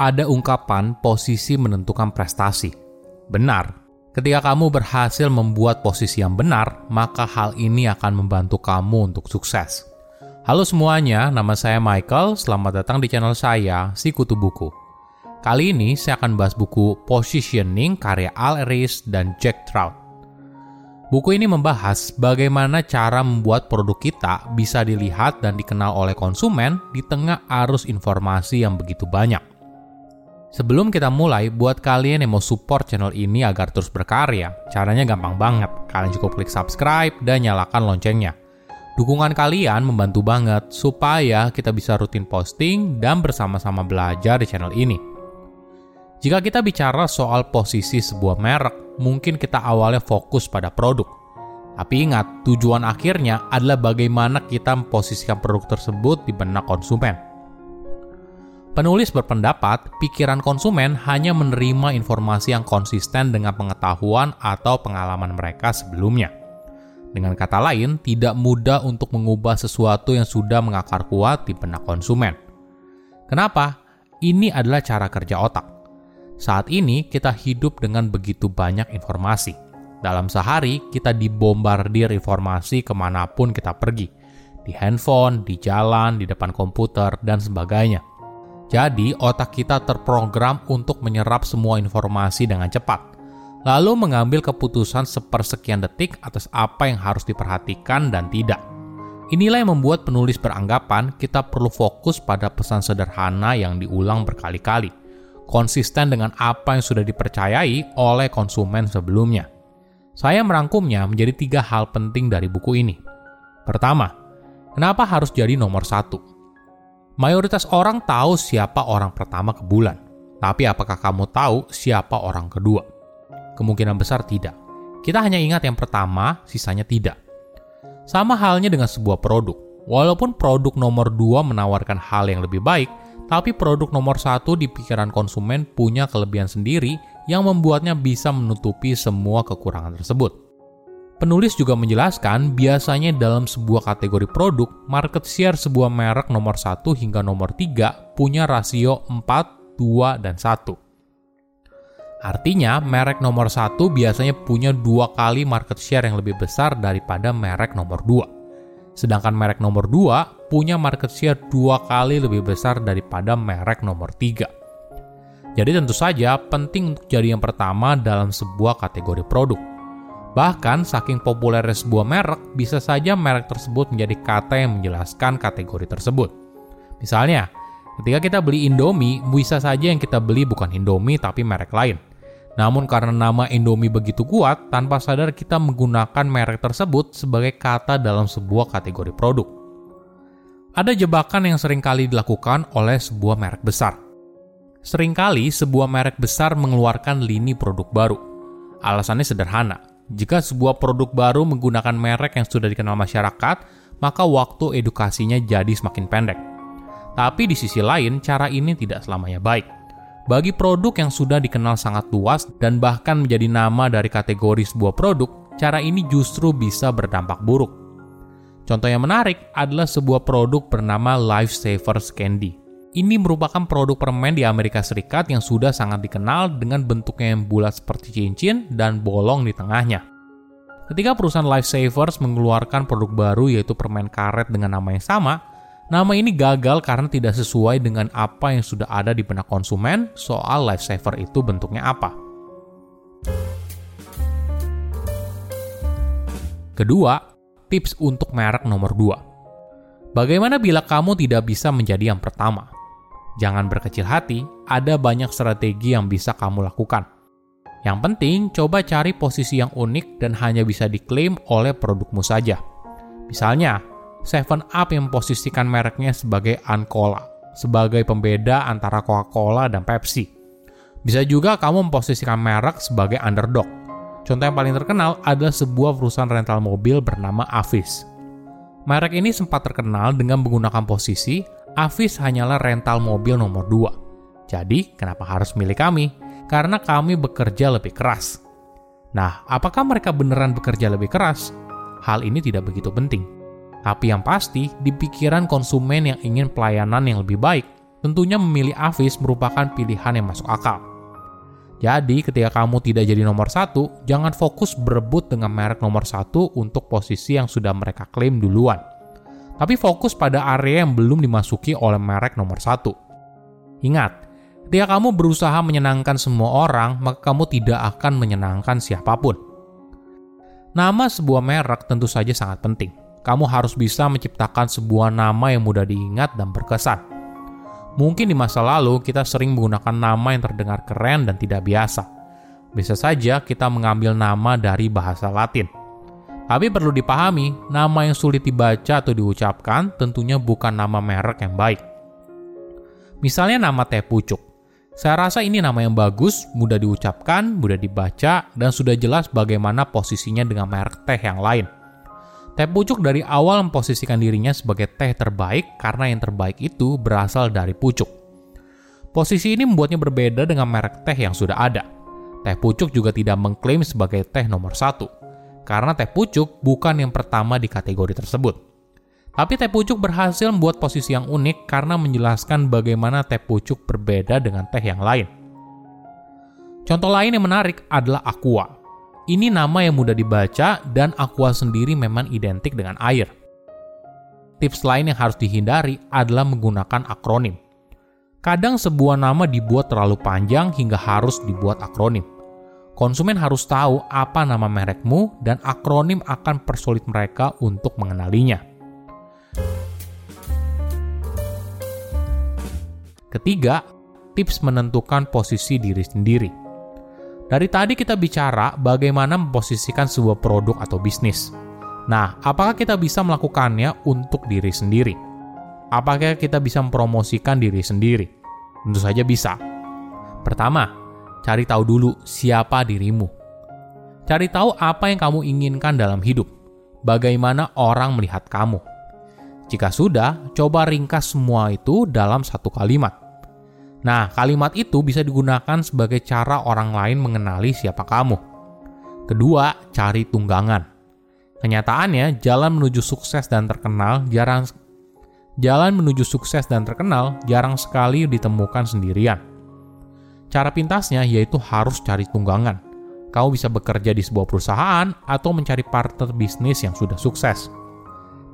ada ungkapan posisi menentukan prestasi. Benar, ketika kamu berhasil membuat posisi yang benar, maka hal ini akan membantu kamu untuk sukses. Halo semuanya, nama saya Michael. Selamat datang di channel saya, Si Kutu Buku. Kali ini saya akan bahas buku Positioning karya Al Ries dan Jack Trout. Buku ini membahas bagaimana cara membuat produk kita bisa dilihat dan dikenal oleh konsumen di tengah arus informasi yang begitu banyak. Sebelum kita mulai, buat kalian yang mau support channel ini agar terus berkarya, caranya gampang banget. Kalian cukup klik subscribe dan nyalakan loncengnya. Dukungan kalian membantu banget supaya kita bisa rutin posting dan bersama-sama belajar di channel ini. Jika kita bicara soal posisi sebuah merek, mungkin kita awalnya fokus pada produk. Tapi ingat, tujuan akhirnya adalah bagaimana kita memposisikan produk tersebut di benak konsumen. Penulis berpendapat pikiran konsumen hanya menerima informasi yang konsisten dengan pengetahuan atau pengalaman mereka sebelumnya. Dengan kata lain, tidak mudah untuk mengubah sesuatu yang sudah mengakar kuat di benak konsumen. Kenapa? Ini adalah cara kerja otak. Saat ini, kita hidup dengan begitu banyak informasi. Dalam sehari, kita dibombardir informasi ke mana pun kita pergi. Di handphone, di jalan, di depan komputer, dan sebagainya jadi, otak kita terprogram untuk menyerap semua informasi dengan cepat, lalu mengambil keputusan sepersekian detik atas apa yang harus diperhatikan dan tidak. Inilah yang membuat penulis beranggapan kita perlu fokus pada pesan sederhana yang diulang berkali-kali, konsisten dengan apa yang sudah dipercayai oleh konsumen sebelumnya. Saya merangkumnya menjadi tiga hal penting dari buku ini. Pertama, kenapa harus jadi nomor satu? Mayoritas orang tahu siapa orang pertama ke bulan, tapi apakah kamu tahu siapa orang kedua? Kemungkinan besar tidak. Kita hanya ingat yang pertama, sisanya tidak. Sama halnya dengan sebuah produk. Walaupun produk nomor dua menawarkan hal yang lebih baik, tapi produk nomor satu di pikiran konsumen punya kelebihan sendiri yang membuatnya bisa menutupi semua kekurangan tersebut. Penulis juga menjelaskan, biasanya dalam sebuah kategori produk, market share sebuah merek nomor 1 hingga nomor 3 punya rasio 4, 2, dan 1. Artinya, merek nomor 1 biasanya punya dua kali market share yang lebih besar daripada merek nomor 2. Sedangkan merek nomor 2 punya market share dua kali lebih besar daripada merek nomor 3. Jadi tentu saja penting untuk jadi yang pertama dalam sebuah kategori produk. Bahkan, saking populernya sebuah merek, bisa saja merek tersebut menjadi kata yang menjelaskan kategori tersebut. Misalnya, ketika kita beli Indomie, bisa saja yang kita beli bukan Indomie tapi merek lain. Namun karena nama Indomie begitu kuat, tanpa sadar kita menggunakan merek tersebut sebagai kata dalam sebuah kategori produk. Ada jebakan yang sering kali dilakukan oleh sebuah merek besar. Seringkali sebuah merek besar mengeluarkan lini produk baru. Alasannya sederhana, jika sebuah produk baru menggunakan merek yang sudah dikenal masyarakat, maka waktu edukasinya jadi semakin pendek. Tapi di sisi lain, cara ini tidak selamanya baik. Bagi produk yang sudah dikenal sangat luas dan bahkan menjadi nama dari kategori sebuah produk, cara ini justru bisa berdampak buruk. Contoh yang menarik adalah sebuah produk bernama Lifesavers Candy. Ini merupakan produk permen di Amerika Serikat yang sudah sangat dikenal dengan bentuknya yang bulat seperti cincin dan bolong di tengahnya. Ketika perusahaan Lifesavers mengeluarkan produk baru yaitu permen karet dengan nama yang sama, nama ini gagal karena tidak sesuai dengan apa yang sudah ada di benak konsumen soal Lifesaver itu bentuknya apa. Kedua, tips untuk merek nomor 2. Bagaimana bila kamu tidak bisa menjadi yang pertama? Jangan berkecil hati, ada banyak strategi yang bisa kamu lakukan. Yang penting, coba cari posisi yang unik dan hanya bisa diklaim oleh produkmu saja. Misalnya, 7 Up yang memposisikan mereknya sebagai Uncola, sebagai pembeda antara Coca-Cola dan Pepsi. Bisa juga kamu memposisikan merek sebagai underdog. Contoh yang paling terkenal adalah sebuah perusahaan rental mobil bernama Avis. Merek ini sempat terkenal dengan menggunakan posisi Avis hanyalah rental mobil nomor 2. Jadi, kenapa harus milih kami? Karena kami bekerja lebih keras. Nah, apakah mereka beneran bekerja lebih keras? Hal ini tidak begitu penting. Tapi yang pasti, di pikiran konsumen yang ingin pelayanan yang lebih baik, tentunya memilih Avis merupakan pilihan yang masuk akal. Jadi, ketika kamu tidak jadi nomor satu, jangan fokus berebut dengan merek nomor satu untuk posisi yang sudah mereka klaim duluan. Tapi fokus pada area yang belum dimasuki oleh merek nomor satu. Ingat, ketika kamu berusaha menyenangkan semua orang, maka kamu tidak akan menyenangkan siapa pun. Nama sebuah merek tentu saja sangat penting. Kamu harus bisa menciptakan sebuah nama yang mudah diingat dan berkesan. Mungkin di masa lalu kita sering menggunakan nama yang terdengar keren dan tidak biasa. Bisa saja kita mengambil nama dari bahasa Latin. Tapi perlu dipahami, nama yang sulit dibaca atau diucapkan tentunya bukan nama merek yang baik. Misalnya nama teh pucuk. Saya rasa ini nama yang bagus, mudah diucapkan, mudah dibaca, dan sudah jelas bagaimana posisinya dengan merek teh yang lain. Teh pucuk dari awal memposisikan dirinya sebagai teh terbaik karena yang terbaik itu berasal dari pucuk. Posisi ini membuatnya berbeda dengan merek teh yang sudah ada. Teh pucuk juga tidak mengklaim sebagai teh nomor satu, karena teh pucuk bukan yang pertama di kategori tersebut. Tapi teh pucuk berhasil membuat posisi yang unik karena menjelaskan bagaimana teh pucuk berbeda dengan teh yang lain. Contoh lain yang menarik adalah aqua. Ini nama yang mudah dibaca dan aqua sendiri memang identik dengan air. Tips lain yang harus dihindari adalah menggunakan akronim. Kadang sebuah nama dibuat terlalu panjang hingga harus dibuat akronim. Konsumen harus tahu apa nama merekmu dan akronim akan persulit mereka untuk mengenalinya. Ketiga, tips menentukan posisi diri sendiri. Dari tadi kita bicara bagaimana memposisikan sebuah produk atau bisnis. Nah, apakah kita bisa melakukannya untuk diri sendiri? Apakah kita bisa mempromosikan diri sendiri? Tentu saja bisa. Pertama, cari tahu dulu siapa dirimu. Cari tahu apa yang kamu inginkan dalam hidup. Bagaimana orang melihat kamu. Jika sudah, coba ringkas semua itu dalam satu kalimat. Nah, kalimat itu bisa digunakan sebagai cara orang lain mengenali siapa kamu. Kedua, cari tunggangan. Kenyataannya, jalan menuju sukses dan terkenal jarang jalan menuju sukses dan terkenal jarang sekali ditemukan sendirian. Cara pintasnya yaitu harus cari tunggangan. Kamu bisa bekerja di sebuah perusahaan atau mencari partner bisnis yang sudah sukses.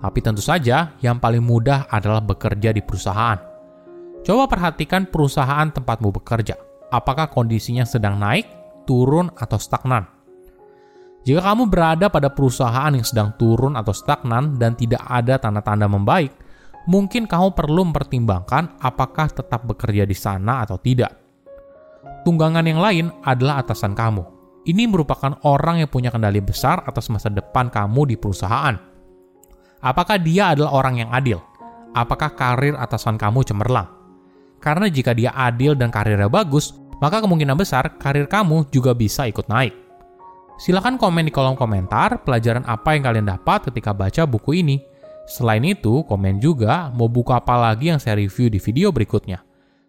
Tapi tentu saja, yang paling mudah adalah bekerja di perusahaan Coba perhatikan perusahaan tempatmu bekerja. Apakah kondisinya sedang naik, turun, atau stagnan? Jika kamu berada pada perusahaan yang sedang turun atau stagnan dan tidak ada tanda-tanda membaik, mungkin kamu perlu mempertimbangkan apakah tetap bekerja di sana atau tidak. Tunggangan yang lain adalah atasan kamu. Ini merupakan orang yang punya kendali besar atas masa depan kamu di perusahaan. Apakah dia adalah orang yang adil? Apakah karir atasan kamu cemerlang? Karena jika dia adil dan karirnya bagus, maka kemungkinan besar karir kamu juga bisa ikut naik. Silahkan komen di kolom komentar pelajaran apa yang kalian dapat ketika baca buku ini. Selain itu, komen juga mau buku apa lagi yang saya review di video berikutnya.